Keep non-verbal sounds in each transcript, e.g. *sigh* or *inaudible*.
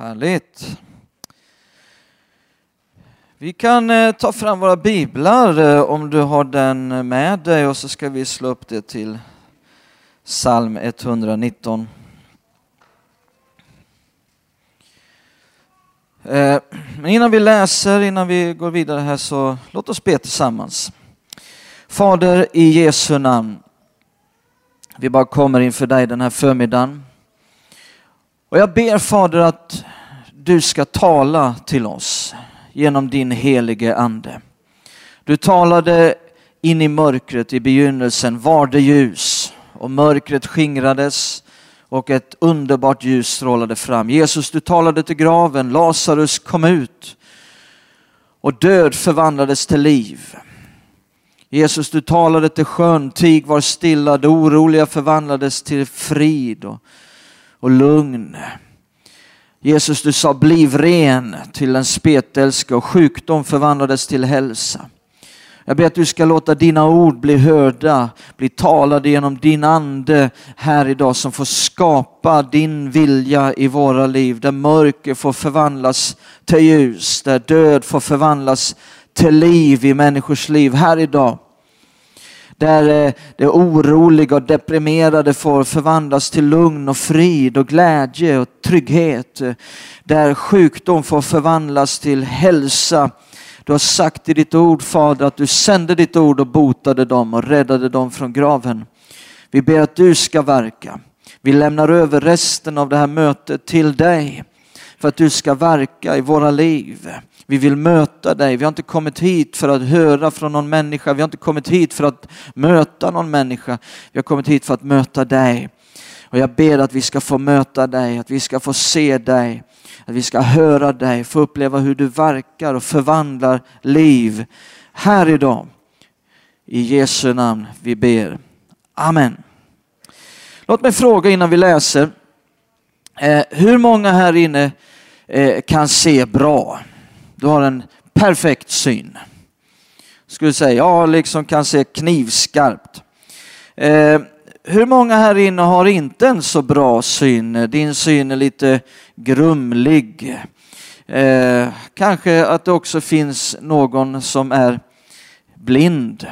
Härligt. Vi kan eh, ta fram våra biblar eh, om du har den med dig och så ska vi slå upp det till psalm 119. Eh, men innan vi läser, innan vi går vidare här så låt oss be tillsammans. Fader i Jesu namn. Vi bara kommer inför dig den här förmiddagen. Och jag ber Fader att du ska tala till oss genom din helige Ande. Du talade in i mörkret i begynnelsen var det ljus och mörkret skingrades och ett underbart ljus strålade fram. Jesus, du talade till graven, Lazarus kom ut och död förvandlades till liv. Jesus, du talade till sjön, tig var stilla, det oroliga förvandlades till frid och, och lugn. Jesus, du sa bliv ren till en spetälska och sjukdom förvandlades till hälsa. Jag ber att du ska låta dina ord bli hörda, bli talade genom din ande här idag som får skapa din vilja i våra liv. Där mörker får förvandlas till ljus, där död får förvandlas till liv i människors liv här idag. Där eh, det oroliga och deprimerade får förvandlas till lugn och frid och glädje och trygghet. Där sjukdom får förvandlas till hälsa. Du har sagt i ditt ord Fader att du sände ditt ord och botade dem och räddade dem från graven. Vi ber att du ska verka. Vi lämnar över resten av det här mötet till dig för att du ska verka i våra liv. Vi vill möta dig. Vi har inte kommit hit för att höra från någon människa. Vi har inte kommit hit för att möta någon människa. Vi har kommit hit för att möta dig. Och jag ber att vi ska få möta dig, att vi ska få se dig, att vi ska höra dig, få uppleva hur du verkar och förvandlar liv här idag. I Jesu namn vi ber. Amen. Låt mig fråga innan vi läser. Eh, hur många här inne eh, kan se bra? Du har en perfekt syn. Skulle säga, jag liksom kan se knivskarpt. Eh, hur många här inne har inte en så bra syn? Din syn är lite grumlig. Eh, kanske att det också finns någon som är blind.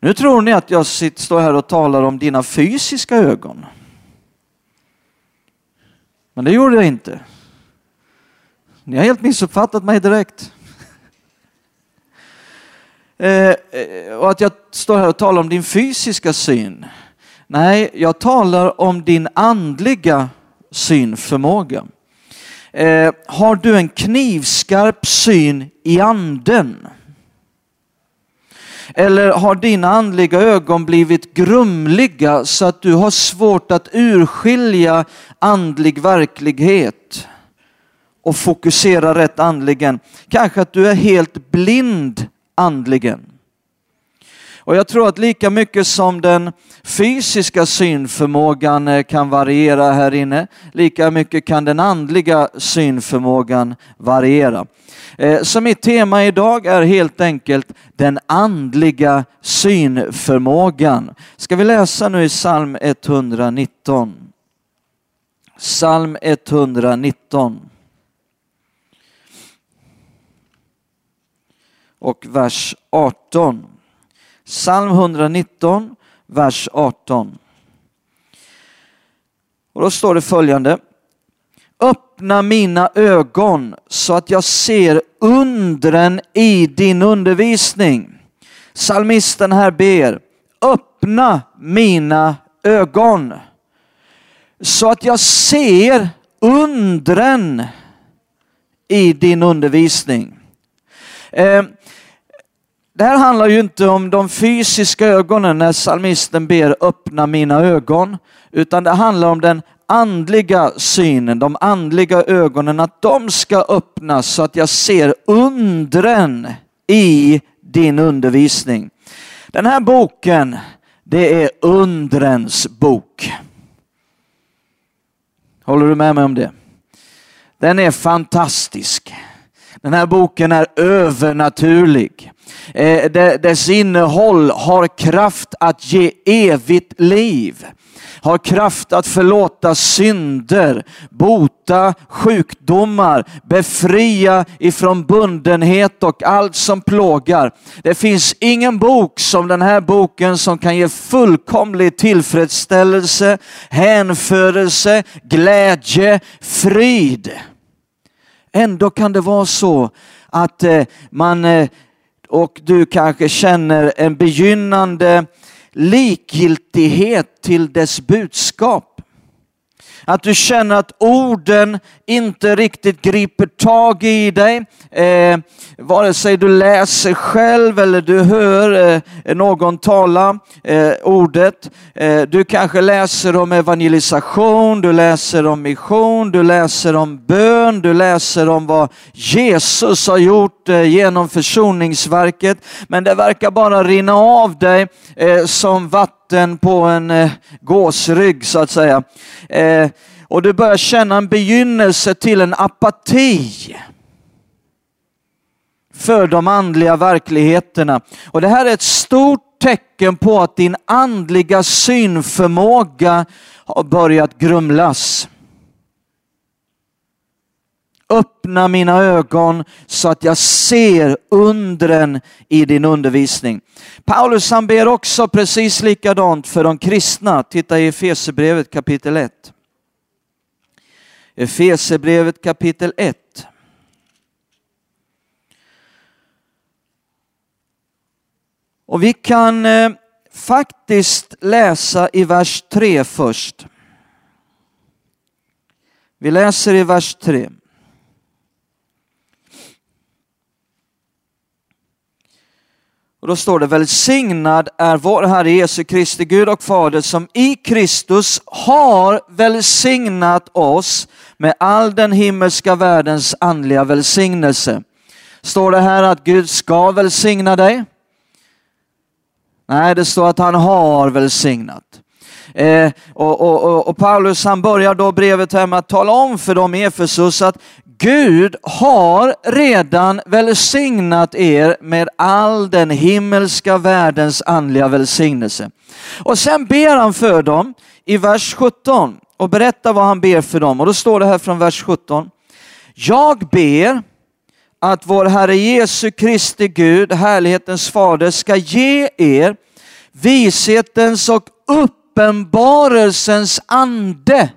Nu tror ni att jag sitter, står här och talar om dina fysiska ögon. Men det gjorde jag inte. Ni har helt missuppfattat mig direkt. *laughs* Eh, och att jag står här och talar om din fysiska syn. Nej, jag talar om din andliga synförmåga. Eh, har du en knivskarp syn i anden? Eller har dina andliga ögon blivit grumliga så att du har svårt att urskilja andlig verklighet? Och fokusera rätt andligen. Kanske att du är helt blind andligen. Och jag tror att lika mycket som den fysiska synförmågan eh, kan variera här inne, lika mycket kan den andliga synförmågan variera. Eh, så mitt tema idag är helt enkelt den andliga synförmågan. Ska vi läsa nu i psalm 119? Psalm 119. Och vers 18. Psalm 119, vers 18. Och då står det följande. Öppna mina ögon så att jag ser undren i din undervisning. Salmisten här ber, öppna mina ögon så att jag ser undren i din undervisning. Ehm, det här handlar ju inte om de fysiska ögonen när salmisten ber öppna mina ögon, utan det handlar om den andliga synen, de andliga ögonen, att de ska öppnas så att jag ser undren i din undervisning. Den här boken, det är undrens bok. Håller du med mig om det? Den är fantastisk. Den här boken är övernaturlig. Eh, dess innehåll har kraft att ge evigt liv har kraft att förlåta synder, bota sjukdomar, befria ifrån bundenhet och allt som plågar. Det finns ingen bok som den här boken som kan ge fullkomlig tillfredsställelse, hänförelse, glädje, frid. Ändå kan det vara så att eh, man eh, och du kanske känner en begynnande likgiltighet till dess budskap. Att du känner att orden inte riktigt griper tag i dig. Eh, vare sig du läser själv eller du hör eh, någon tala eh, ordet. Eh, du kanske läser om evangelisation, du läser om mission, du läser om bön, du läser om vad Jesus har gjort eh, genom försoningsverket. Men det verkar bara rinna av dig eh, som vatten på en eh, gåsrygg så att säga eh, och du börjar känna en begynnelse till en apati för de andliga verkligheterna. Och det här är ett stort tecken på att din andliga synförmåga har börjat grumlas. Öppna mina ögon så att jag ser undren i din undervisning. Paulus han ber också precis likadant för de kristna. Titta i Efesierbrevet kapitel 1. Efesebrevet kapitel 1. Och vi kan eh, faktiskt läsa i vers 3 först. Vi läser i vers 3. Och då står det välsignad är vår Herre Jesu Kristi Gud och Fader som i Kristus har välsignat oss med all den himmelska världens andliga välsignelse. Står det här att Gud ska välsigna dig? Nej, det står att han har välsignat. Eh, och, och, och, Paulus han börjar då brevet här med att tala om för dem i Efesus att Gud har redan välsignat er med all den himmelska världens andliga välsignelse. Och sen ber han för dem i vers 17 och berättar vad han ber för dem. Och då står det här från vers 17. Jag ber att vår Herre Jesu Kristi Gud, härlighetens fader, ska ge er vishetens och uppenbarelsens ande.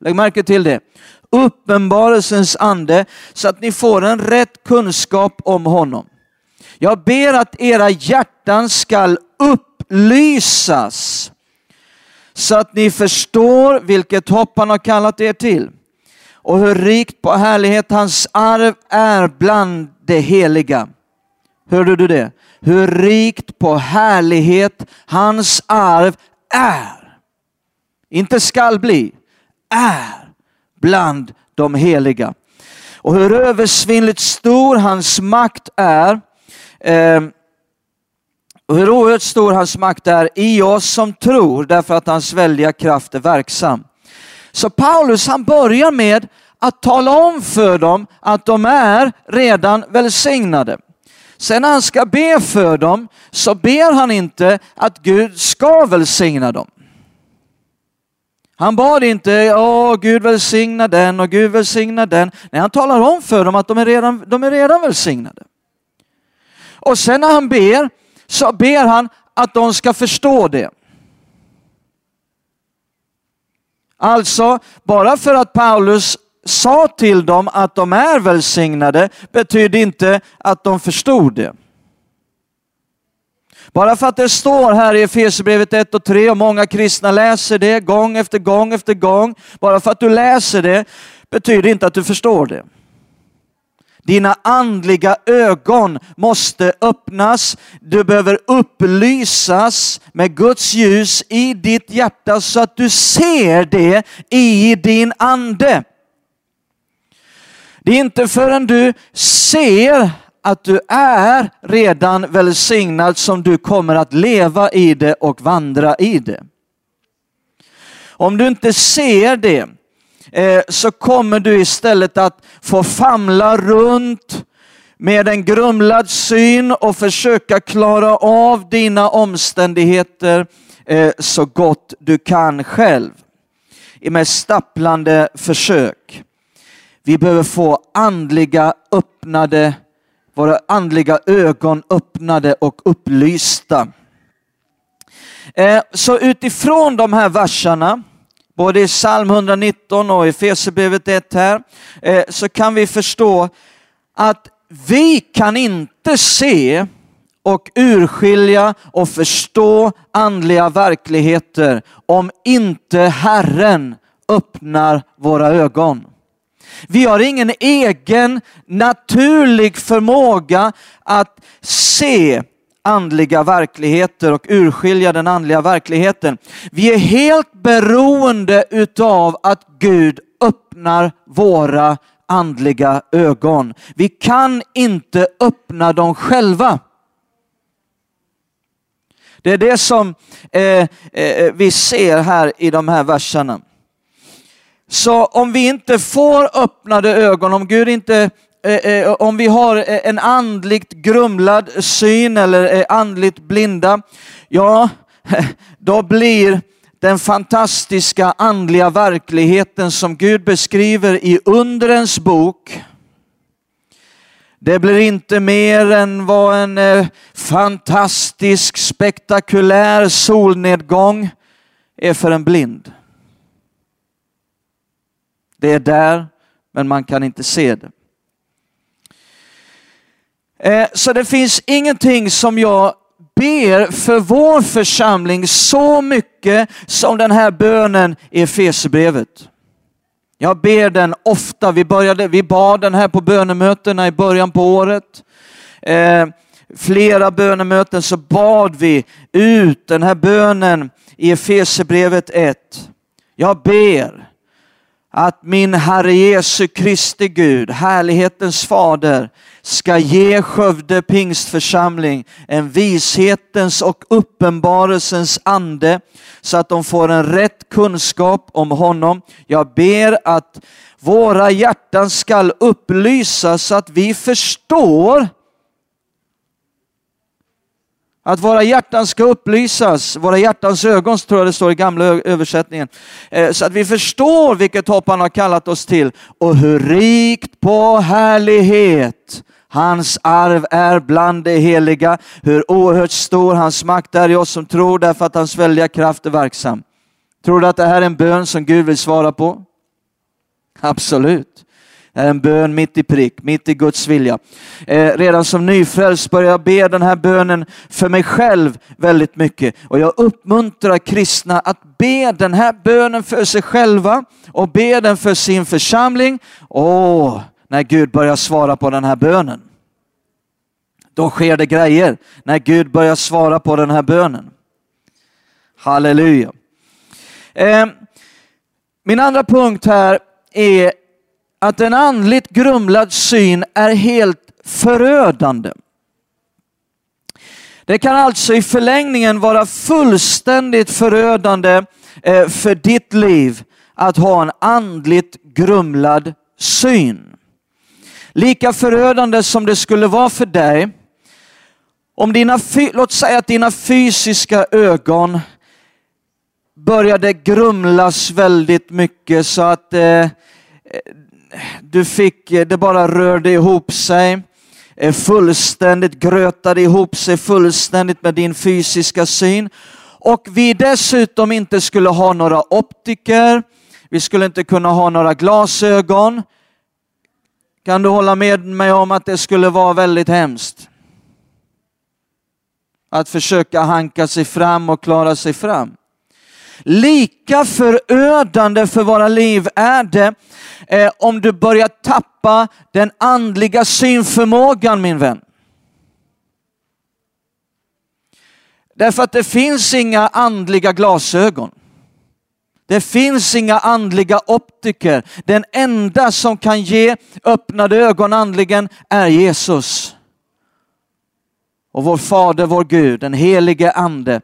Lägg märke till det. Uppenbarelsens ande så att ni får en rätt kunskap om honom. Jag ber att era hjärtan skall upplysas så att ni förstår vilket hopp han har kallat er till och hur rikt på härlighet hans arv är bland det heliga. Hörde du det? Hur rikt på härlighet hans arv är. Inte skall bli, är bland de heliga. Och hur översvinnligt stor hans makt är eh, och hur oerhört stor hans makt är i oss som tror därför att hans väldiga kraft är verksam. Så Paulus han börjar med att tala om för dem att de är redan välsignade. Sen när han ska be för dem så ber han inte att Gud ska välsigna dem. Han bad inte, åh Gud välsigna den och Gud välsigna den. Nej, han talar om för dem att de är redan, de är redan välsignade. Och sen när han ber så ber han att de ska förstå det. Alltså, bara för att Paulus sa till dem att de är välsignade betyder inte att de förstod det. Bara för att det står här i Efesierbrevet 1 och 3 och många kristna läser det gång efter gång efter gång. Bara för att du läser det betyder inte att du förstår det. Dina andliga ögon måste öppnas. Du behöver upplysas med Guds ljus i ditt hjärta så att du ser det i din ande. Det är inte förrän du ser att du är redan välsignad som du kommer att leva i det och vandra i det. Om du inte ser det, eh, så kommer du istället att få famla runt med en grumlad syn och försöka klara av dina omständigheter eh, så gott du kan själv. Med stapplande försök. Vi behöver få andliga öppnade, våra andliga ögon öppnade och upplysta. Eh, så utifrån de här verserna, både i psalm 119 och i Efesierbrevet 1 här, eh, så kan vi förstå att vi kan inte se och urskilja och förstå andliga verkligheter om inte Herren öppnar våra ögon. Vi har ingen egen naturlig förmåga att se andliga verkligheter och urskilja den andliga verkligheten. Vi är helt beroende utav att Gud öppnar våra andliga ögon. Vi kan inte öppna dem själva. Det är det som eh, eh, vi ser här i de här verserna. Så om vi inte får öppnade ögon, om Gud inte eh, eh, om vi har eh, en andligt grumlad syn eller är andligt blinda, ja, *laughs* då blir den fantastiska andliga verkligheten som Gud beskriver i undrens bok. Det blir inte mer än vad en fantastisk, spektakulär solnedgång är för en blind. Det är där, men man kan inte se det. Eh, så det finns ingenting som jag ber för vår församling så mycket som den här bönen i Efesierbrevet. Jag ber den ofta. Vi, började, vi bad den här på bönemötena i början på året. Eh, flera bönemöten så bad vi ut den här bönen i Efesierbrevet 1. Jag ber att min Herre Jesu Kristi Gud, härlighetens fader, ska ge Skövde pingstförsamling en vishetens och uppenbarelsens ande så att de får en rätt kunskap om honom. Jag ber att våra hjärtan skall upplysas så att vi förstår att våra hjärtan ska upplysas, våra hjärtans ögon tror jag det står i gamla översättningen. Eh, så att vi förstår vilket hopp han har kallat oss till och hur rikt på härlighet Hans arv är bland det heliga, hur oerhört stor hans makt är i oss som tror därför att hans väldiga kraft är verksam. Tror du att det här är en bön som Gud vill svara på? Absolut. Är en bön mitt i prick, mitt i Guds vilja. Eh, redan som nyfrälst börjar jag be den här bönen för mig själv väldigt mycket. Och jag uppmuntrar kristna att be den här bönen för sig själva och be den för sin församling. Åh, när Gud börjar svara på den här bönen. Då sker det grejer när Gud börjar svara på den här bönen. Halleluja. Eh, min andra punkt här är att en andligt grumlad syn är helt förödande. Det kan alltså i förlängningen vara fullständigt förödande eh, för ditt liv att ha en andligt grumlad syn. Lika förödande som det skulle vara för dig om dina, låt säga att dina fysiska ögon började grumlas väldigt mycket så att eh, du fick, eh, det bara rörde ihop sig, fullständigt grötade ihop sig fullständigt med din fysiska syn. Och vi dessutom inte skulle ha några optiker, vi skulle inte kunna ha några glasögon, kan du hålla med mig om att det skulle vara väldigt hemskt? Att försöka hanka sig fram och klara sig fram. Lika förödande för våra liv är det eh, om du börjar tappa den andliga synförmågan min vän. Därför att det finns inga andliga glasögon. Det finns inga andliga optiker. Den enda som kan ge öppnade ögon andligen är Jesus. Och vår Fader, vår Gud, den helige Ande.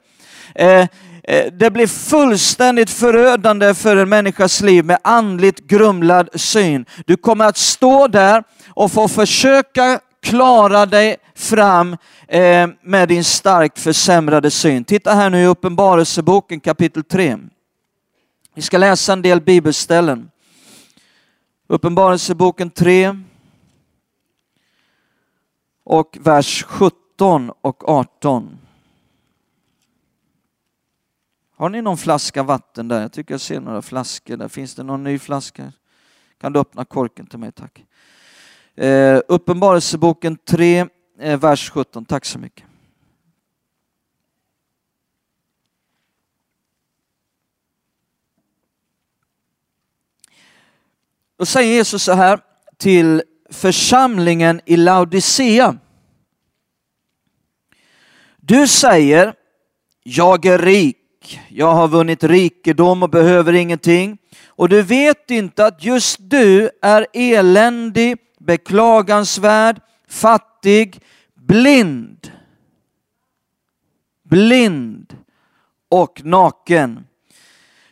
Eh, eh, det blir fullständigt förödande för en människas liv med andligt grumlad syn. Du kommer att stå där och få försöka klara dig fram eh, med din starkt försämrade syn. Titta här nu i Uppenbarelseboken kapitel 3. Vi ska läsa en del bibelställen. Uppenbarelseboken 3 och vers 17 och 18. Har ni någon flaska vatten där? Jag tycker jag ser några flaskor där. Finns det någon ny flaska? Kan du öppna korken till mig, tack? Eh, Uppenbarelseboken 3, eh, vers 17. Tack så mycket. Då säger Jesus så här till församlingen i Laodicea. Du säger, jag är rik jag har vunnit rikedom och behöver ingenting. Och du vet inte att just du är eländig, beklagansvärd, fattig, blind. Blind och naken.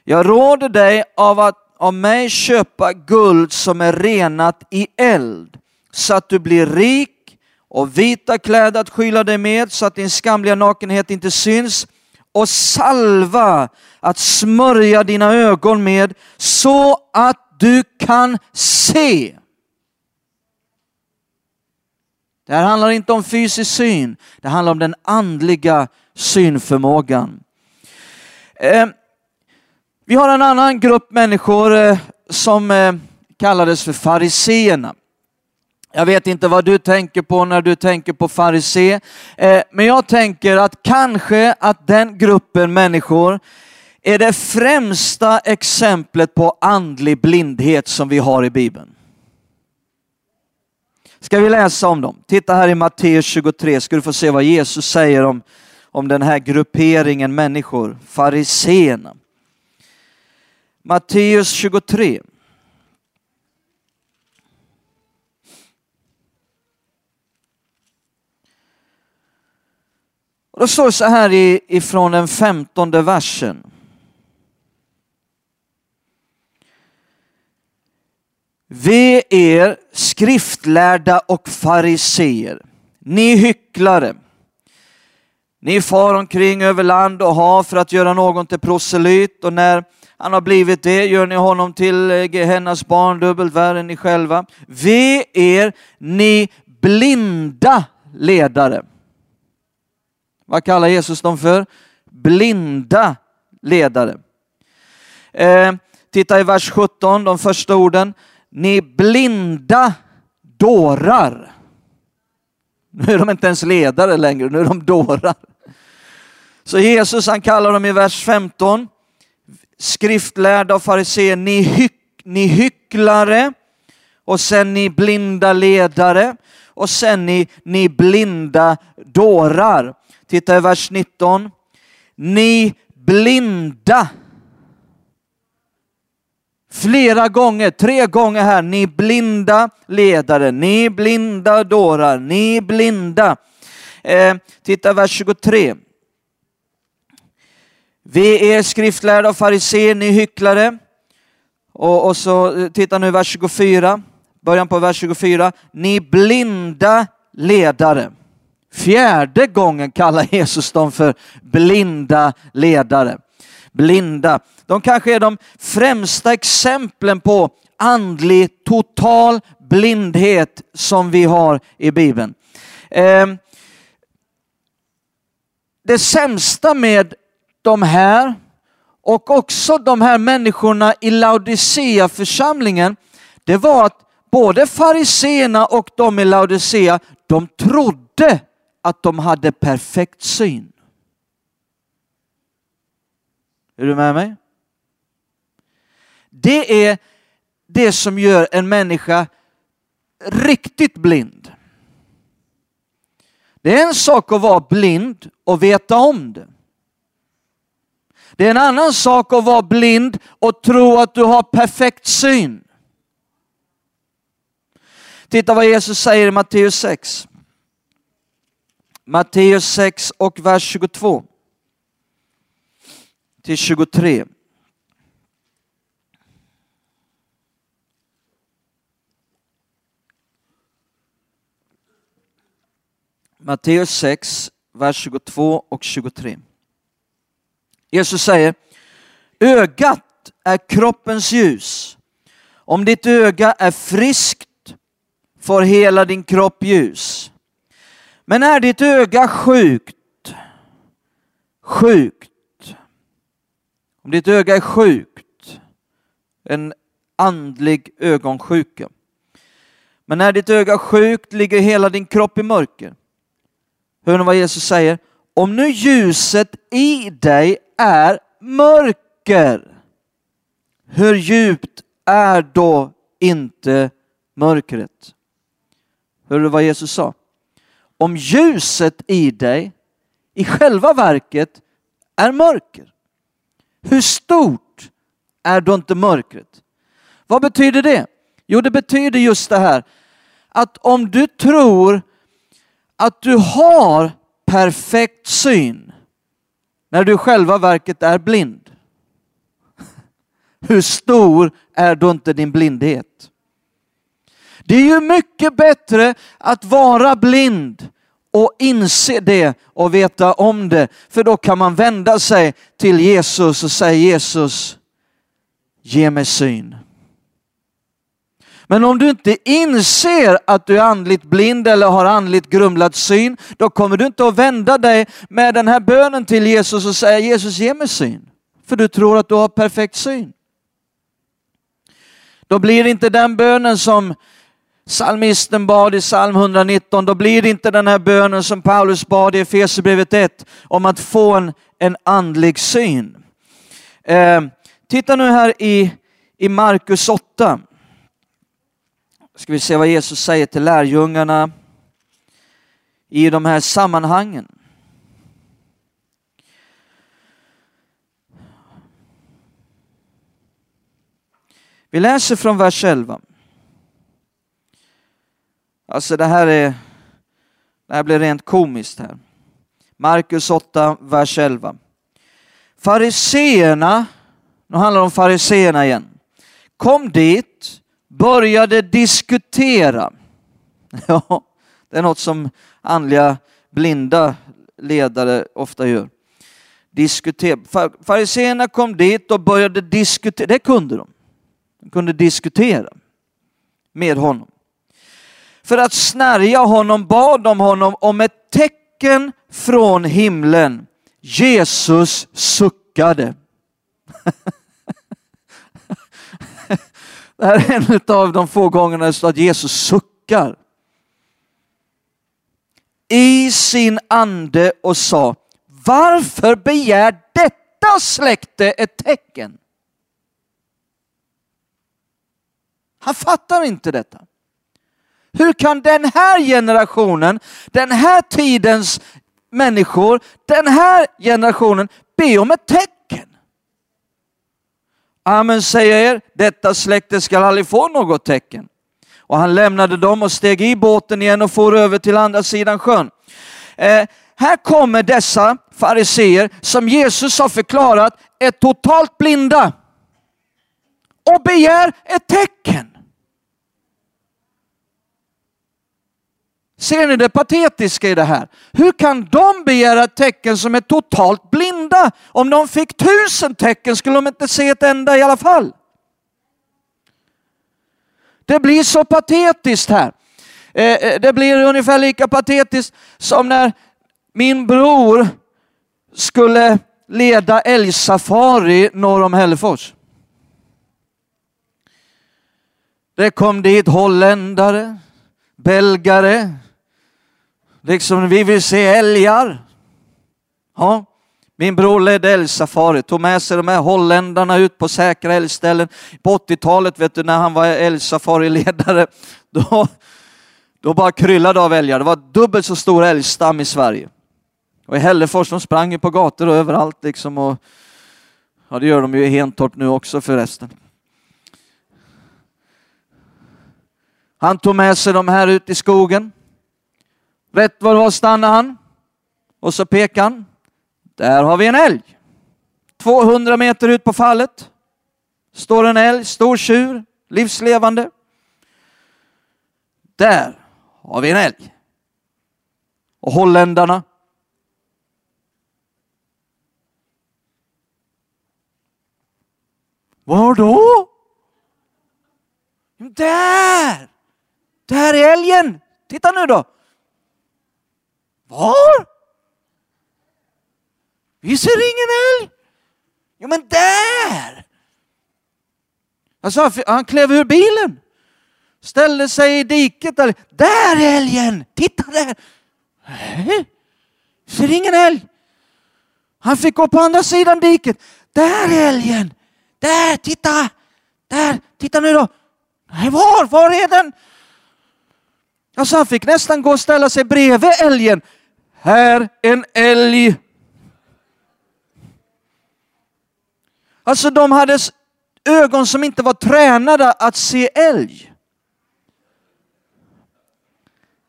Jag råder dig av att av mig köpa guld som är renat i eld så att du blir rik och vita kläder att skyla dig med så att din skamliga nakenhet inte syns och salva att smörja dina ögon med så att du kan se. Det här handlar inte om fysisk syn, det handlar om den andliga synförmågan. Eh, vi har en annan grupp människor eh, som eh, kallades för fariseerna. Jag vet inte vad du tänker på när du tänker på farise, eh, men jag tänker att kanske att den gruppen människor är det främsta exemplet på andlig blindhet som vi har i Bibeln. Ska vi läsa om dem? Titta här i Matteus 23 ska du få se vad Jesus säger om, om den här grupperingen människor, fariseerna. Matteus 23. Då står det så här ifrån den femtonde versen. Ve er skriftlärda och fariseer, ni hycklare. Ni far omkring över land och hav för att göra någon till proselyt och när han har blivit det gör ni honom till eh, Gehennas barn dubbelt värre än ni själva. Ve er, ni blinda ledare. Vad kallar Jesus dem för? Blinda ledare. Eh, titta i vers 17, de första orden. Ni blinda dårar. Nu är de inte ens ledare längre, nu är de dårar. Så Jesus han kallar dem i vers 15, skriftlärda och fariséer, ni, hyck, ni hycklare och sen ni blinda ledare och sen ni, ni blinda dårar. Titta i vers 19. Ni blinda. Flera gånger, tre gånger här, ni blinda ledare, ni blinda dårar, ni blinda. Eh, titta vers 23. Vi är skriftlärda och fariséer, ni hycklare. Och, och så eh, titta nu vers 24, början på vers 24. Ni blinda ledare. Fjärde gången kallar Jesus dem för blinda ledare. Blinda. De kanske är de främsta exemplen på andlig total blindhet som vi har i Bibeln. Ehm, det sämsta med de här och också de här människorna i Laodicea församlingen, det var att både fariseerna och de i Laodicea, de trodde att de hade perfekt syn. Är du med mig? Det är det som gör en människa riktigt blind. Det är en sak att vara blind och veta om det. Det är en annan sak att vara blind och tro att du har perfekt syn. Titta vad Jesus säger i Matteus 6. Matteus 6 och vers 22. till 23. Matteus 6, vers 22 och 23. Jesus säger, ögat är kroppens ljus. Om ditt öga är friskt får hela din kropp ljus. Men är ditt öga sjukt, sjukt, om ditt öga är sjukt, en andlig ögonsjuka. Men när ditt öga sjukt ligger hela din kropp i mörker. Hör ni vad Jesus säger? Om nu ljuset i dig är mörker, hur djupt är då inte mörkret? Hör du vad Jesus sa? Om ljuset i dig i själva verket är mörker, hur stort är då inte mörkret? Vad betyder det? Jo, det betyder just det här att om du tror att du har perfekt syn när du i själva verket är blind. *laughs* Hur stor är då inte din blindhet? Det är ju mycket bättre att vara blind och inse det och veta om det. För då kan man vända sig till Jesus och säga Jesus, ge mig syn. Men om du inte inser att du är andligt blind eller har andligt grumlad syn, då kommer du inte att vända dig med den här bönen till Jesus och säga Jesus ge mig syn. För du tror att du har perfekt syn. Då blir det inte den bönen som Psalmisten bad i psalm 119, då blir det inte den här bönen som Paulus bad i Efesierbrevet 1 om att få en, en andlig syn. Eh, titta nu här i, i Markus 8. Ska vi se vad Jesus säger till lärjungarna i de här sammanhangen. Vi läser från vers 11. Alltså det här är, det här blir rent komiskt här. Markus 8, vers 11. Fariseerna, nu handlar det om fariseerna igen, kom dit, började diskutera. *laughs* Ja, det är något som andliga blinda ledare ofta gör. Diskutera. Fariseerna kom dit och började diskutera, det kunde de. De kunde diskutera med honom för att snärja honom bad de honom om ett tecken från himlen. Jesus suckade. *laughs* Det här är en av de få gångerna det står att Jesus suckar. I sin ande och sa, varför begär detta släkte ett tecken? Han fattar inte detta. Hur kan den här generationen, den här tidens människor, den här generationen be om ett tecken? Amen säger er, detta släkte skall aldrig få något tecken. Och han lämnade dem och steg i båten igen och for över till andra sidan sjön. Eh, här kommer dessa fariseer som Jesus har förklarat är totalt blinda och begär ett tecken. Ser ni det patetiska i det här? Hur kan de begära tecken som är totalt blinda? Om de fick tusen tecken skulle de inte se ett enda i alla fall. Det blir så patetiskt här. Eh, eh, det blir ungefär lika patetiskt som när min bror skulle leda älgsafari norr om Hällefors. Det kom dit holländare, belgare, Liksom vi vill se älgar. Ja. Min bror ledde älgsafari, tog med sig de här holländarna ut på säkra älgställen. På 80-talet, vet du, när han var älgsafariledare, *laughs* då, då bara kryllade av älgar. Det var dubbelt så stor älgstam i Sverige. Och i Hällefors, de sprang ju på gator och överallt liksom. Och, ja, det gör de ju i Hentorp nu också förresten. Han tog med sig de här ut i skogen. Rätt vad det var stannade han och så pekade han. Där har vi en älg. 200 meter ut på fallet står en älg, stor tjur, livslevande. Där har vi en älg. Och holländarna. Var då? Där! Där är älgen! Titta nu då! Var? Vi ser ingen älg! Jo men där! Alltså, han klev ur bilen, ställde sig i diket. Där, där är älgen! Titta där! Nej, ser ingen älg. Han fick gå på andra sidan diket. Där är älgen! Där, titta! Där, titta nu då! Nej, var? Var är den? Alltså han fick nästan gå och ställa sig bredvid älgen. Här en älg. Alltså de hade ögon som inte var tränade att se älg.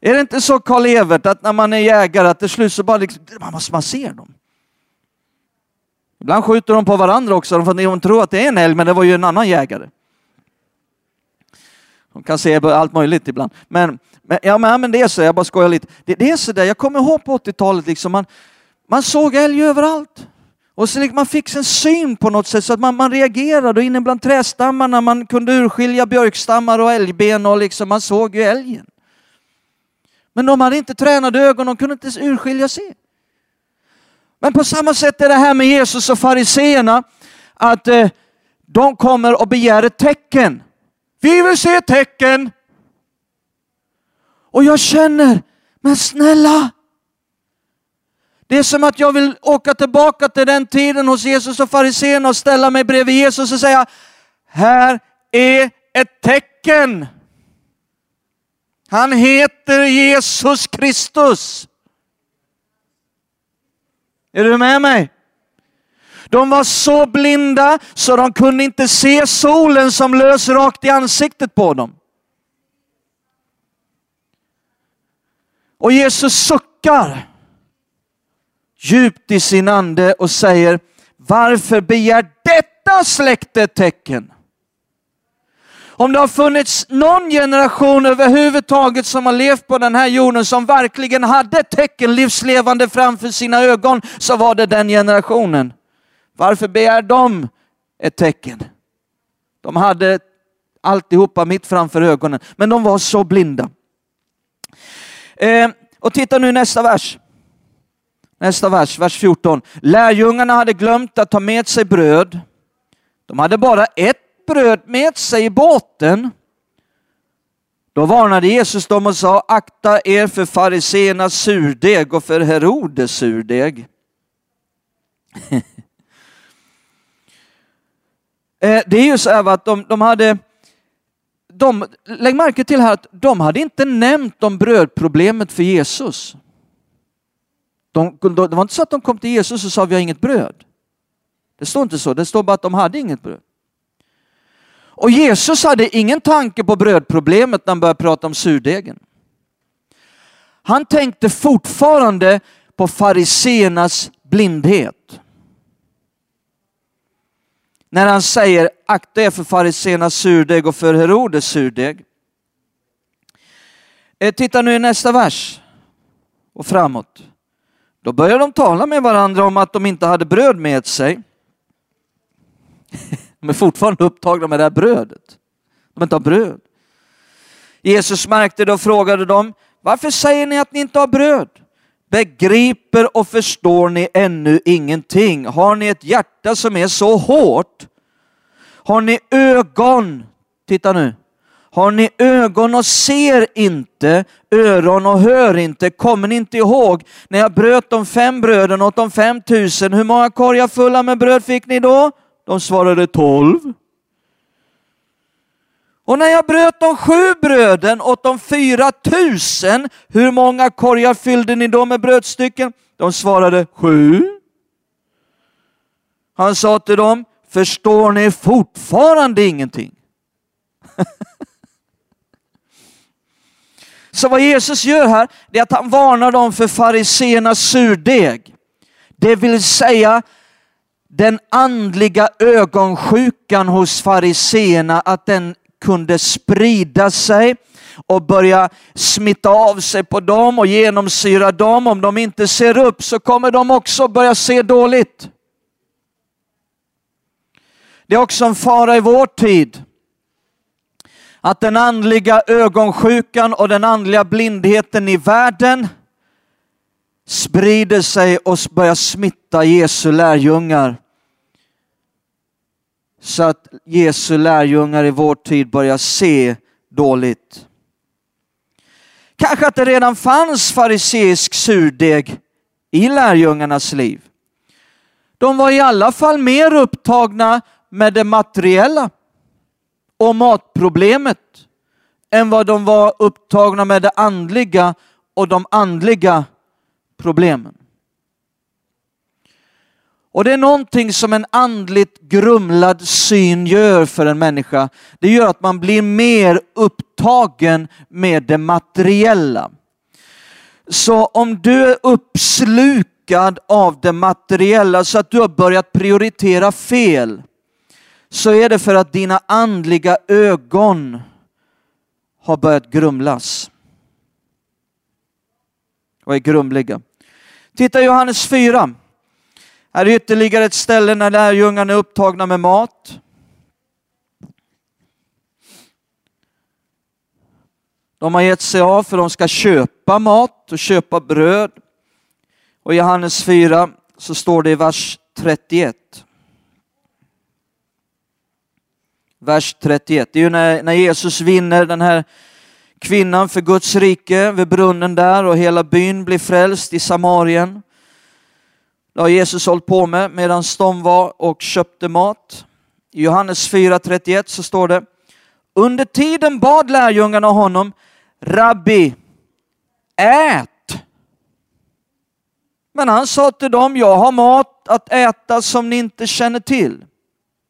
Är det inte så Karl-Evert att när man är jägare att till slut så bara liksom, man, man ser dem? Ibland skjuter de på varandra också för de tror att det är en älg men det var ju en annan jägare. De kan se allt möjligt ibland. Men, men, ja, men det är så, jag bara skojar lite. Det, det är så där, jag kommer ihåg på 80-talet, liksom, man, man såg älg överallt. Och så liksom man fick en syn på något sätt så att man, man reagerade och inne bland trädstammarna man kunde urskilja björkstammar och älgben och liksom, man såg ju älgen. Men de hade inte tränade ögon, de kunde inte urskilja se. Men på samma sätt är det här med Jesus och fariseerna, att eh, de kommer och begär ett tecken. Vi vill se tecken. Och jag känner, men snälla, det är som att jag vill åka tillbaka till den tiden hos Jesus och fariséerna och ställa mig bredvid Jesus och säga, här är ett tecken. Han heter Jesus Kristus. Är du med mig? De var så blinda så de kunde inte se solen som lös rakt i ansiktet på dem. Och Jesus suckar djupt i sin ande och säger, varför begär detta släkte tecken? Om det har funnits någon generation överhuvudtaget som har levt på den här jorden som verkligen hade tecken livslevande framför sina ögon så var det den generationen. Varför begär de ett tecken? De hade alltihopa mitt framför ögonen, men de var så blinda. Eh, och titta nu nästa vers. Nästa vers, vers 14. Lärjungarna hade glömt att ta med sig bröd. De hade bara ett bröd med sig i båten. Då varnade Jesus dem och sa, akta er för fariséernas surdeg och för Herodes surdeg. *laughs* Eh, det är ju så här att de, de hade, de, lägg märke till här att de hade inte nämnt om brödproblemet för Jesus. De, det var inte så att de kom till Jesus och sa vi har inget bröd. Det står inte så, det står bara att de hade inget bröd. Och Jesus hade ingen tanke på brödproblemet när han började prata om surdegen. Han tänkte fortfarande på fariseernas blindhet. När han säger akta er för fariseernas surdeg och för Herodes surdeg. Eh, titta nu i nästa vers och framåt. Då börjar de tala med varandra om att de inte hade bröd med sig. *laughs* De är fortfarande upptagna med det här brödet. De inte har bröd. Jesus märkte det och frågade dem, varför säger ni att ni inte har bröd? Begriper och förstår ni ännu ingenting? Har ni ett hjärta som är så hårt? Har ni ögon? Titta nu. Har ni ögon och ser inte, öron och hör inte? Kommer ni inte ihåg när jag bröt de fem bröden åt de fem tusen? Hur många korgar fulla med bröd fick ni då? De svarade tolv. Och när jag bröt de sju bröden åt de fyra tusen, hur många korgar fyllde ni då med brödstycken? De svarade sju. Han sa till dem, förstår ni fortfarande ingenting? *laughs* Så vad Jesus gör här, det är att han varnar dem för fariseernas surdeg. Det vill säga den andliga ögonsjukan hos fariseerna, att den kunde sprida sig och börja smitta av sig på dem och genomsyra dem. Om de inte ser upp så kommer de också börja se dåligt. Det är också en fara i vår tid att den andliga ögonsjukan och den andliga blindheten i världen sprider sig och börjar smitta Jesu lärjungar. Så att Jesu lärjungar i vår tid börjar se dåligt. Kanske att det redan fanns fariseisk surdeg i lärjungarnas liv. De var i alla fall mer upptagna med det materiella och matproblemet än vad de var upptagna med det andliga och de andliga problemen. Och det är någonting som en andligt grumlad syn gör för en människa. Det gör att man blir mer upptagen med det materiella. Så om du är uppslukad av det materiella så att du har börjat prioritera fel, så är det för att dina andliga ögon har börjat grumlas. Och är grumliga. Titta Johannes 4. Här är ytterligare ett ställe när lärjungarna är upptagna med mat. De har gett sig av för de ska köpa mat och köpa bröd. Och i Johannes 4 så står det i vers 31. Vers 31. Det är ju när, när Jesus vinner den här kvinnan för Guds rike vid brunnen där och hela byn blir frälst i Samarien. Det har Jesus hållit på med medan de var och köpte mat. I Johannes 4.31 så står det, under tiden bad lärjungarna honom, Rabbi, ät. Men han sa till dem, jag har mat att äta som ni inte känner till.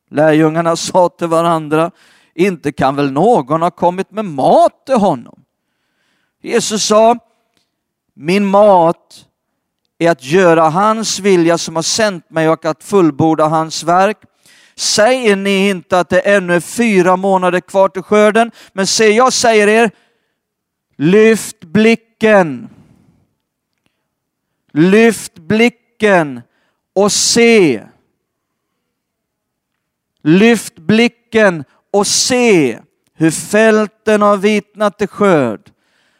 Lärjungarna *laughs* sa till varandra, inte kan väl någon ha kommit med mat till honom? Jesus sa, min mat är att göra hans vilja som har sänt mig och att fullborda hans verk. Säger ni inte att det ännu är fyra månader kvar till skörden? Men se, jag säger er, lyft blicken. Lyft blicken och se. Lyft blicken och se hur fälten har vitnat till skörd.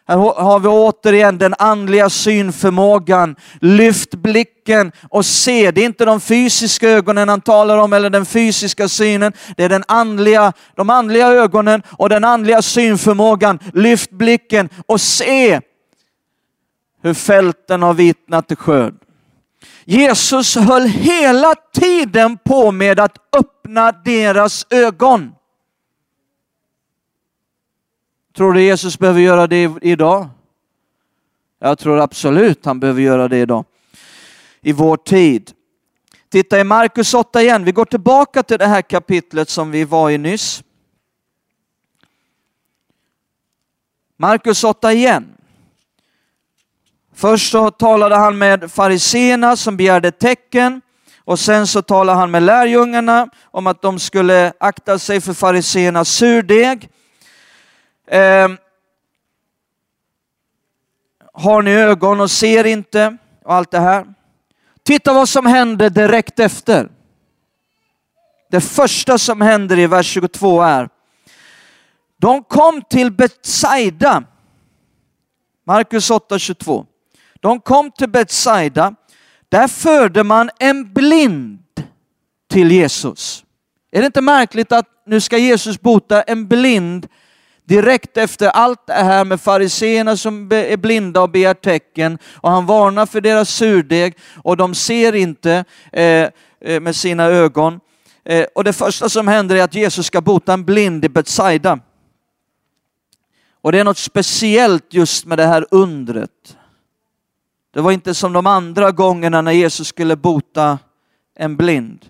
Här har vi återigen den andliga synförmågan. Lyft blicken och se. Det är inte de fysiska ögonen han talar om eller den fysiska synen. Det är den andliga, de andliga ögonen och den andliga synförmågan. Lyft blicken och se hur fälten har vitnat till skörd. Jesus höll hela tiden på med att öppna deras ögon. Tror du Jesus behöver göra det idag? Jag tror absolut han behöver göra det idag. I vår tid. Titta i Markus 8 igen. Vi går tillbaka till det här kapitlet som vi var i nyss. Markus 8 igen. Först så talade han med fariseerna som begärde tecken och sen så talade han med lärjungarna om att de skulle akta sig för fariseernas surdeg. Eh, har ni ögon och ser inte? Och allt det här. Titta vad som hände direkt efter. Det första som händer i vers 22 är, de kom till Betsaida. Markus 8.22. De kom till Betsaida. Där förde man en blind till Jesus. Är det inte märkligt att nu ska Jesus bota en blind direkt efter allt det här med fariseerna som är blinda och begär tecken och han varnar för deras surdeg och de ser inte eh, eh, med sina ögon. Eh, och det första som händer är att Jesus ska bota en blind i Betsaida. Och det är något speciellt just med det här undret. Det var inte som de andra gångerna när Jesus skulle bota en blind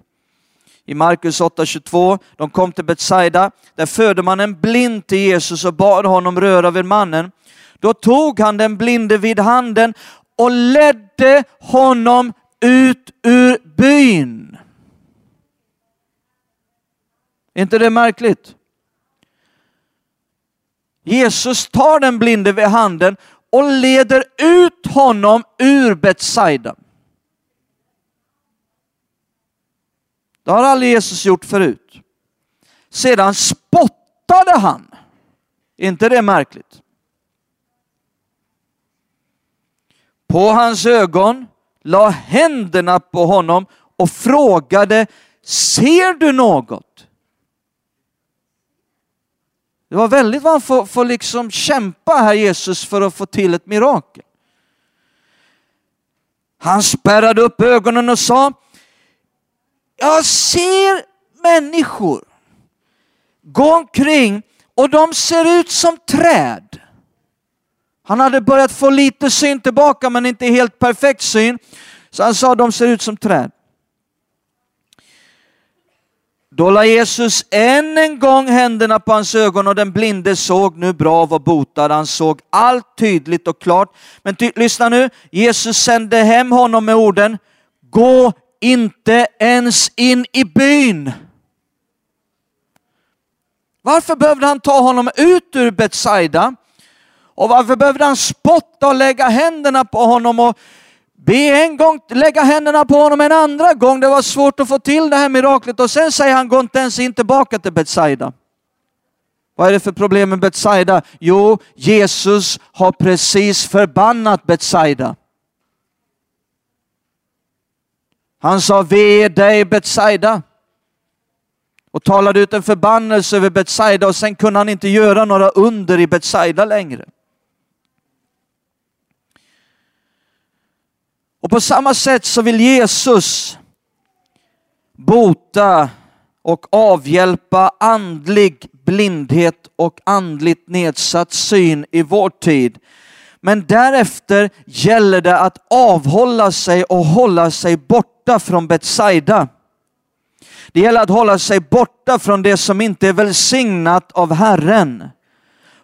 i Markus 8.22. De kom till Betsaida. Där förde man en blind till Jesus och bad honom röra vid mannen. Då tog han den blinde vid handen och ledde honom ut ur byn. Är inte det märkligt? Jesus tar den blinde vid handen och leder ut honom ur Betsaida. Det har aldrig Jesus gjort förut. Sedan spottade han. Är inte det märkligt? På hans ögon, la händerna på honom och frågade, ser du något? Det var väldigt vad han får, får liksom kämpa här Jesus för att få till ett mirakel. Han spärrade upp ögonen och sa, jag ser människor gå omkring och de ser ut som träd. Han hade börjat få lite syn tillbaka men inte helt perfekt syn. Så han sa de ser ut som träd. Då la Jesus än en gång händerna på hans ögon och den blinde såg nu bra och var botad. Han såg allt tydligt och klart. Men ty lyssna nu, Jesus sände hem honom med orden, gå inte ens in i byn. Varför behövde han ta honom ut ur Betsaida? Och varför behövde han spotta och lägga händerna på honom och be en gång, lägga händerna på honom en andra gång. Det var svårt att få till det här miraklet och sen säger han, gå inte ens in tillbaka till Betsaida. Vad är det för problem med Betsaida? Jo, Jesus har precis förbannat Betsaida. Han sa, ve dig Betsaida och talade ut en förbannelse över Betsaida och sen kunde han inte göra några under i Betsaida längre. Och på samma sätt så vill Jesus bota och avhjälpa andlig blindhet och andligt nedsatt syn i vår tid. Men därefter gäller det att avhålla sig och hålla sig borta från Betsaida. Det gäller att hålla sig borta från det som inte är välsignat av Herren.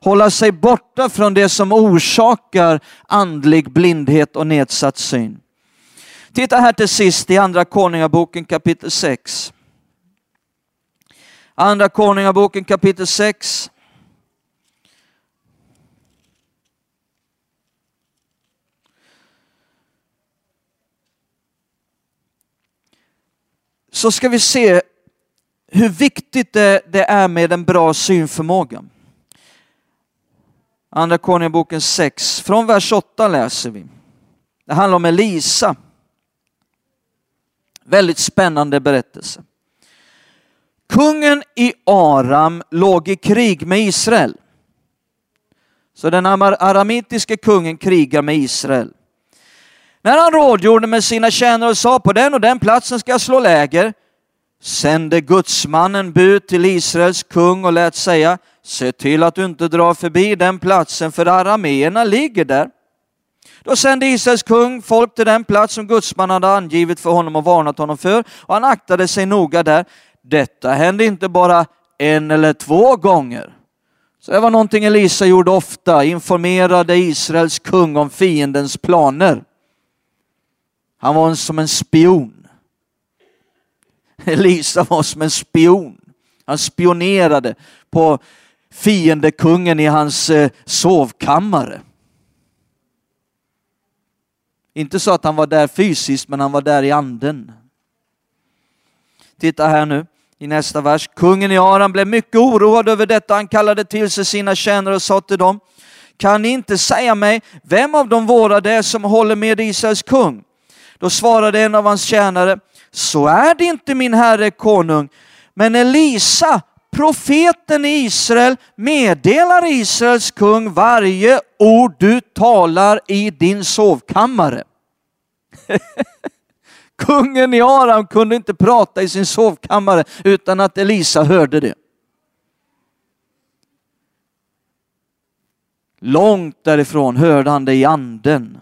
Hålla sig borta från det som orsakar andlig blindhet och nedsatt syn. Titta här till sist i Andra Konungaboken kapitel 6. Andra Konungaboken kapitel 6. Så ska vi se hur viktigt det, det är med en bra synförmåga. Andra Konungaboken 6, från vers 8 läser vi. Det handlar om Elisa. Väldigt spännande berättelse. Kungen i Aram låg i krig med Israel. Så den aramitiske kungen krigar med Israel. När han rådgjorde med sina tjänare och sa på den och den platsen ska jag slå läger, sände gudsmannen bud till Israels kung och lät säga, se till att du inte drar förbi den platsen för arameerna ligger där. Då sände Israels kung folk till den plats som gudsmannen hade angivit för honom och varnat honom för och han aktade sig noga där. Detta hände inte bara en eller två gånger. Så det var någonting Elisa gjorde ofta, informerade Israels kung om fiendens planer. Han var som en spion. Elisa var som en spion. Han spionerade på fiendekungen i hans eh, sovkammare. Inte så att han var där fysiskt, men han var där i anden. Titta här nu i nästa vers. Kungen i Aram blev mycket oroad över detta. Han kallade till sig sina tjänare och sa till dem, kan ni inte säga mig vem av de våra det är som håller med Israels kung? Då svarade en av hans tjänare, så är det inte min herre konung, men Elisa, profeten i Israel, meddelar Israels kung varje ord du talar i din sovkammare. *laughs* Kungen i Aram kunde inte prata i sin sovkammare utan att Elisa hörde det. Långt därifrån hörde han det i anden.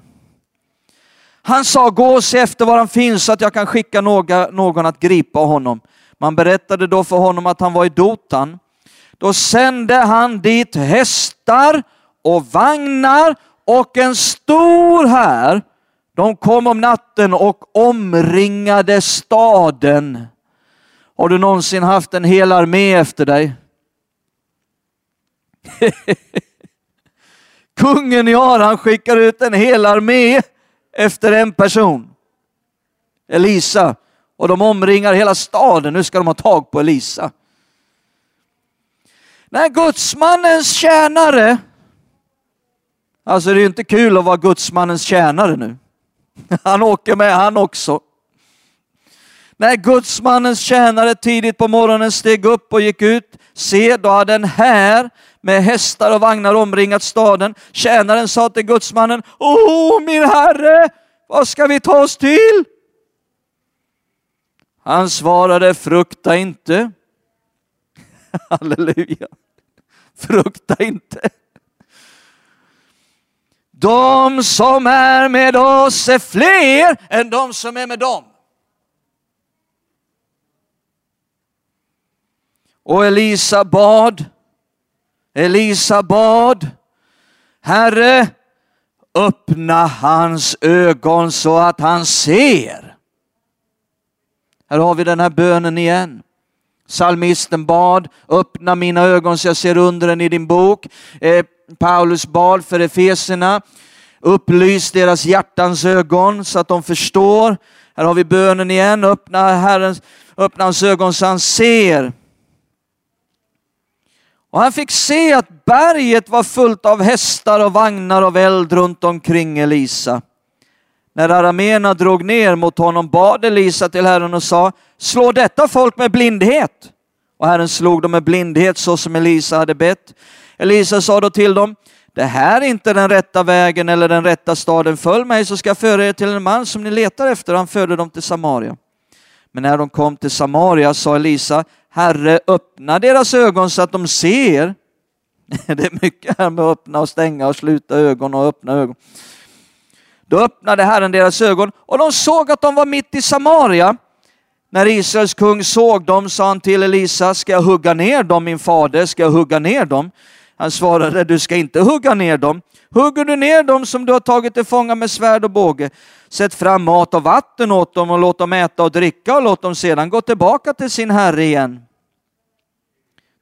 Han sa, gå och se efter var han finns så att jag kan skicka några, någon att gripa honom. Man berättade då för honom att han var i Dotan. Då sände han dit hästar och vagnar och en stor här. De kom om natten och omringade staden. Har du någonsin haft en hel armé efter dig? *laughs* Kungen i Aran skickar ut en hel armé efter en person. Elisa. Och de omringar hela staden. Nu ska de ha tag på Elisa. När gudsmannens tjänare, alltså det är ju inte kul att vara gudsmannens tjänare nu. *laughs* Han åker med han också. När gudsmannens tjänare tidigt på morgonen steg upp och gick ut, se, då hade en här med hästar och vagnar omringat staden. Tjänaren sa till gudsmannen, O min herre, vad ska vi ta oss till? Han svarade, frukta inte. *laughs* Halleluja. Frukta inte. De som är med oss är fler än de som är med dem. Och Elisa bad, Elisa bad, Herre, öppna hans ögon så att han ser. Här har vi den här bönen igen. Salmisten bad, öppna mina ögon så jag ser undren i din bok. Eh, Paulus bad för Efeserna, upplys deras hjärtans ögon så att de förstår. Här har vi bönen igen, öppna, Herrens, öppna hans ögon så han ser. Och han fick se att berget var fullt av hästar och vagnar och eld runt omkring Elisa. När araméerna drog ner mot honom bad Elisa till Herren och sa, slå detta folk med blindhet. Och Herren slog dem med blindhet så som Elisa hade bett. Elisa sa då till dem, det här är inte den rätta vägen eller den rätta staden. Följ mig så ska jag föra er till en man som ni letar efter. Han förde dem till Samaria. Men när de kom till Samaria sa Elisa, Herre öppna deras ögon så att de ser. *laughs* Det är mycket här med att öppna och stänga och sluta ögon och öppna ögon. Då öppnade Herren deras ögon och de såg att de var mitt i Samaria. När Israels kung såg dem sa han till Elisa, ska jag hugga ner dem min fader, ska jag hugga ner dem? Han svarade, du ska inte hugga ner dem. Hugger du ner dem som du har tagit till fånga med svärd och båge, sätt fram mat och vatten åt dem och låt dem äta och dricka och låt dem sedan gå tillbaka till sin herre igen.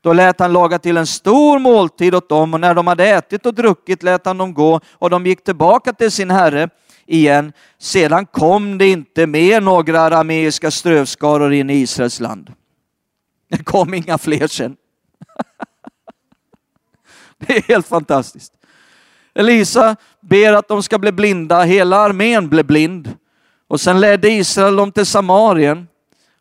Då lät han laga till en stor måltid åt dem och när de hade ätit och druckit lät han dem gå och de gick tillbaka till sin herre igen. Sedan kom det inte mer några arameiska strövskaror in i Israels land. Det kom inga fler sen. *laughs* Det är helt fantastiskt. Elisa ber att de ska bli blinda, hela armén blev blind. Och sen ledde Israel dem till Samarien.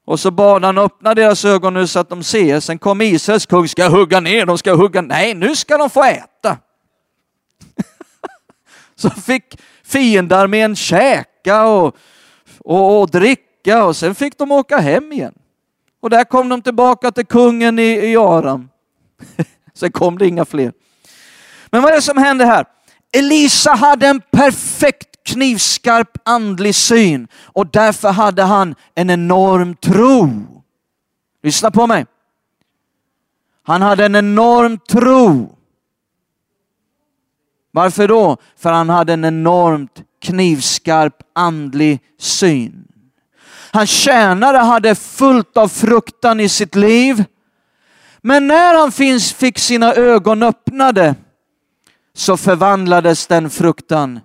Och så bad han öppna deras ögon nu så att de ser. Sen kom Israels kung, ska hugga ner dem, ska hugga, nej nu ska de få äta. *laughs* så fick fiendarmén käka och, och, och, dricka och sen fick de åka hem igen. Och där kom de tillbaka till kungen i, i Aram. *laughs* sen kom det inga fler. Men vad är det som händer här? Elisa hade en perfekt knivskarp andlig syn och därför hade han en enorm tro. Lyssna på mig. Han hade en enorm tro. Varför då? För han hade en enormt knivskarp andlig syn. Hans tjänare hade fullt av fruktan i sitt liv. Men när han fick sina ögon öppnade så förvandlades den fruktan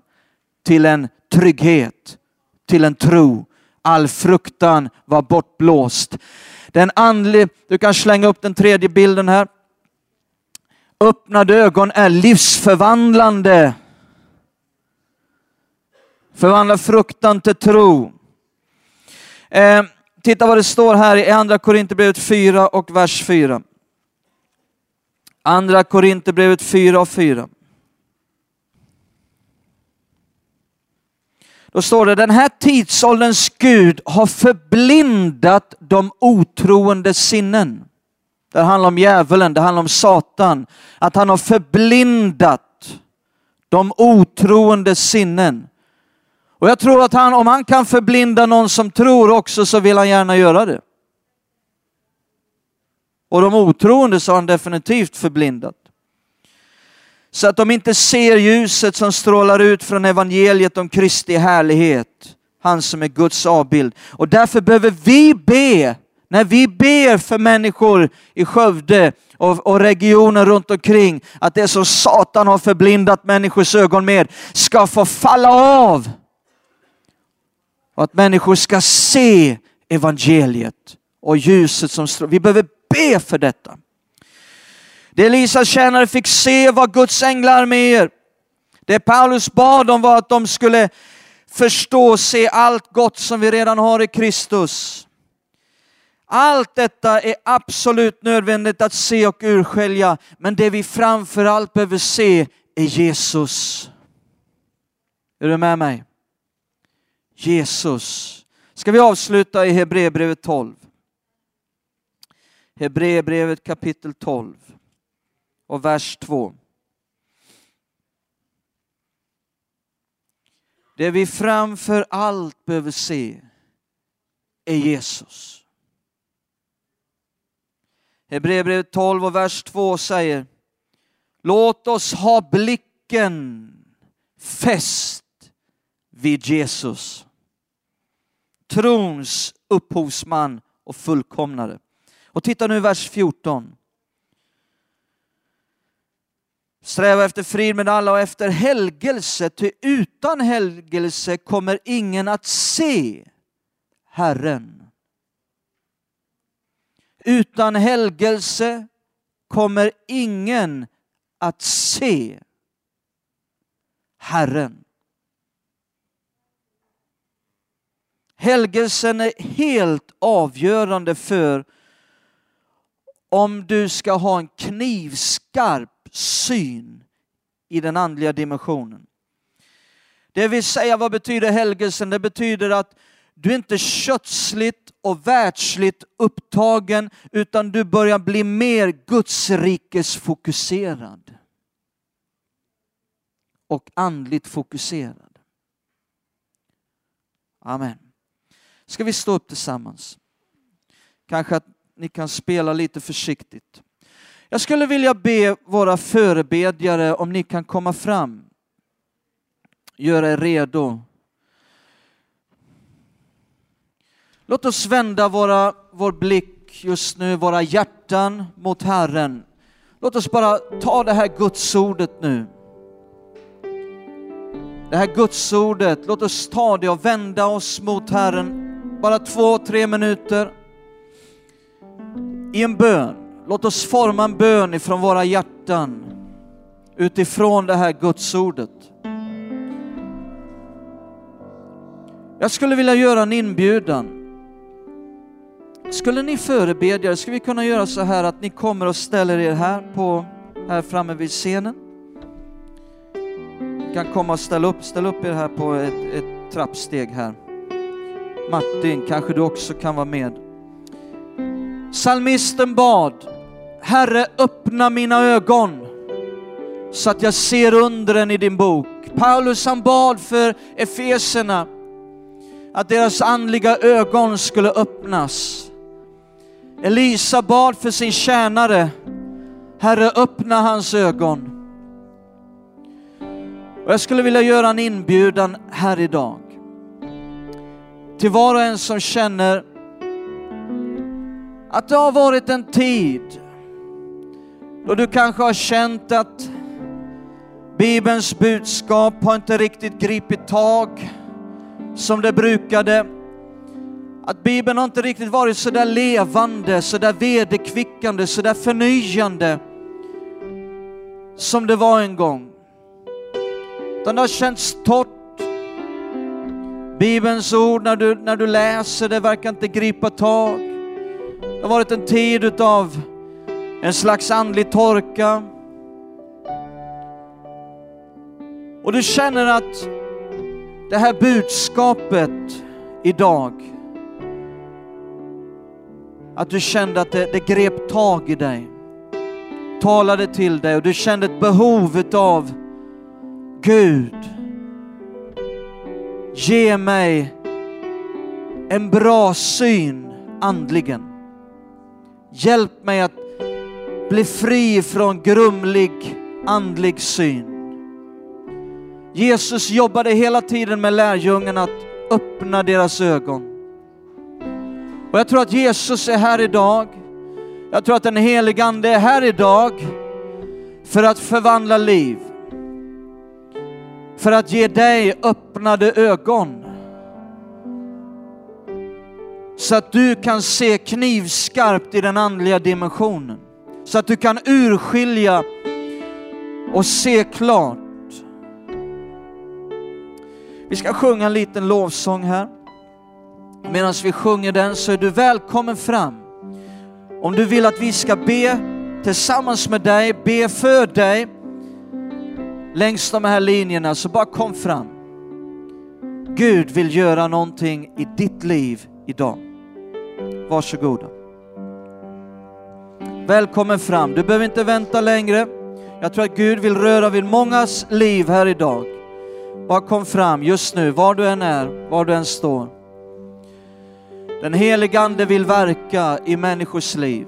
till en trygghet, till en tro. All fruktan var bortblåst. Den andlig, du kan slänga upp den tredje bilden här. Öppnade ögon är livsförvandlande. Förvandla fruktan till tro. Eh, titta vad det står här i andra Korinthierbrevet 4 och vers 4. Andra Korinthierbrevet 4 och 4. Då står det, den här tidsålderns Gud har förblindat de otroende sinnen. Det handlar om djävulen, det handlar om Satan. Att han har förblindat de otroende sinnen. Och jag tror att han, om han kan förblinda någon som tror också så vill han gärna göra det. Och de otroende så har han definitivt förblindat så att de inte ser ljuset som strålar ut från evangeliet om Kristi härlighet, han som är Guds avbild. Och därför behöver vi be När vi ber för människor i Skövde och, och regionen runt omkring att det som Satan har förblindat människors ögon med ska få falla av. Och att människor ska se evangeliet och ljuset som strålar. Vi behöver be för detta. Det Elisas tjänare fick se var Guds änglarméer. Det Paulus bad om var att de skulle förstå och se allt gott som vi redan har i Kristus. Allt detta är absolut nödvändigt att se och urskilja, men det vi framför allt behöver se är Jesus. Är du med mig? Jesus. Ska vi avsluta i Hebreerbrevet 12? Hebreerbrevet kapitel 12 och vers 2. Det vi framför allt behöver se är Jesus. Hebreerbrevet 12 och vers 2 säger Låt oss ha blicken fäst vid Jesus. Trons upphovsman och fullkomnare. Och titta nu vers 14. Sträva efter frid med alla och efter helgelse, ty utan helgelse kommer ingen att se Herren. Utan helgelse kommer ingen att se Herren. Helgelsen är helt avgörande för om du ska ha en knivskarp syn i den andliga dimensionen. Det vill säga, vad betyder helgelsen? Det betyder att du är inte kötsligt och världsligt upptagen, utan du börjar bli mer Gudsrikes fokuserad. Och andligt fokuserad. Amen. Ska vi stå upp tillsammans? Kanske att ni kan spela lite försiktigt. Jag skulle vilja be våra förebedjare om ni kan komma fram. Gör er redo. Låt oss vända våra, vår blick just nu, våra hjärtan mot Herren. Låt oss bara ta det här gudsordet nu. Det här gudsordet, låt oss ta det och vända oss mot Herren. Bara två, tre minuter. I en bön. Låt oss forma en bön ifrån våra hjärtan utifrån det här gudsordet. Jag skulle vilja göra en inbjudan. Skulle ni förebedjare, skulle vi kunna göra så här att ni kommer och ställer er här, på, här framme vid scenen? Ni kan komma och ställa upp, ställa upp er här på ett, ett trappsteg här. Martin, kanske du också kan vara med. Salmisten bad, Herre öppna mina ögon så att jag ser undren i din bok. Paulus han bad för Efeserna att deras andliga ögon skulle öppnas. Elisa bad för sin tjänare, Herre öppna hans ögon. Och jag skulle vilja göra en inbjudan här idag till var och en som känner att det har varit en tid då du kanske har känt att Bibelns budskap har inte riktigt gripit tag som det brukade. Att Bibeln har inte riktigt varit så där levande, så där vederkvickande, så där förnyande som det var en gång. Utan det har känts torrt. Bibelns ord när du, när du läser det verkar inte gripa tag. Det har varit en tid utav en slags andlig torka. Och du känner att det här budskapet idag, att du kände att det, det grep tag i dig, talade till dig och du kände ett behov av Gud, ge mig en bra syn andligen. Hjälp mig att bli fri från grumlig andlig syn. Jesus jobbade hela tiden med lärjungarna att öppna deras ögon. Och jag tror att Jesus är här idag. Jag tror att den helige Ande är här idag för att förvandla liv. För att ge dig öppnade ögon. Så att du kan se knivskarpt i den andliga dimensionen. Så att du kan urskilja och se klart. Vi ska sjunga en liten lovsång här. Medan vi sjunger den så är du välkommen fram. Om du vill att vi ska be tillsammans med dig, be för dig längs de här linjerna, så bara kom fram. Gud vill göra någonting i ditt liv idag. Varsågoda. Välkommen fram. Du behöver inte vänta längre. Jag tror att Gud vill röra vid mångas liv här idag. Bara kom fram just nu, var du än är, var du än står. Den helige Ande vill verka i människors liv.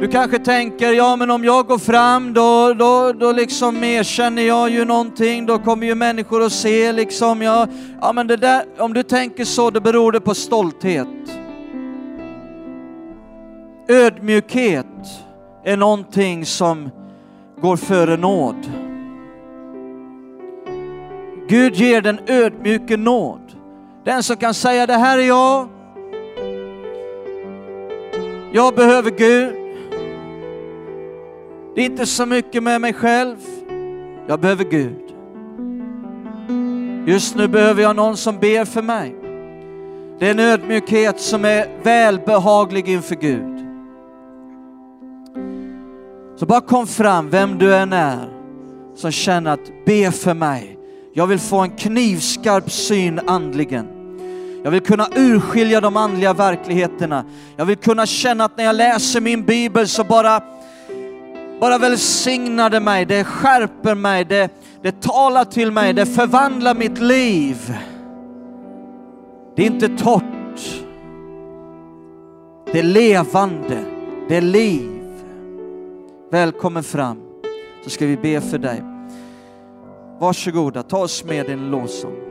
Du kanske tänker, ja men om jag går fram då, då, då liksom erkänner jag ju någonting, då kommer ju människor att se liksom, ja, ja men det där, om du tänker så, då beror det på stolthet. Ödmjukhet är någonting som går före nåd. Gud ger den ödmjuke nåd. Den som kan säga det här är jag. Jag behöver Gud. Det är inte så mycket med mig själv. Jag behöver Gud. Just nu behöver jag någon som ber för mig. Det är en ödmjukhet som är välbehaglig inför Gud. Så bara kom fram, vem du än är, som känner att be för mig. Jag vill få en knivskarp syn andligen. Jag vill kunna urskilja de andliga verkligheterna. Jag vill kunna känna att när jag läser min bibel så bara, bara välsignar det mig, det skärper mig, det, det talar till mig, det förvandlar mitt liv. Det är inte torrt. Det är levande, det är liv. Välkommen fram så ska vi be för dig. Varsågoda, ta oss med din lovsång.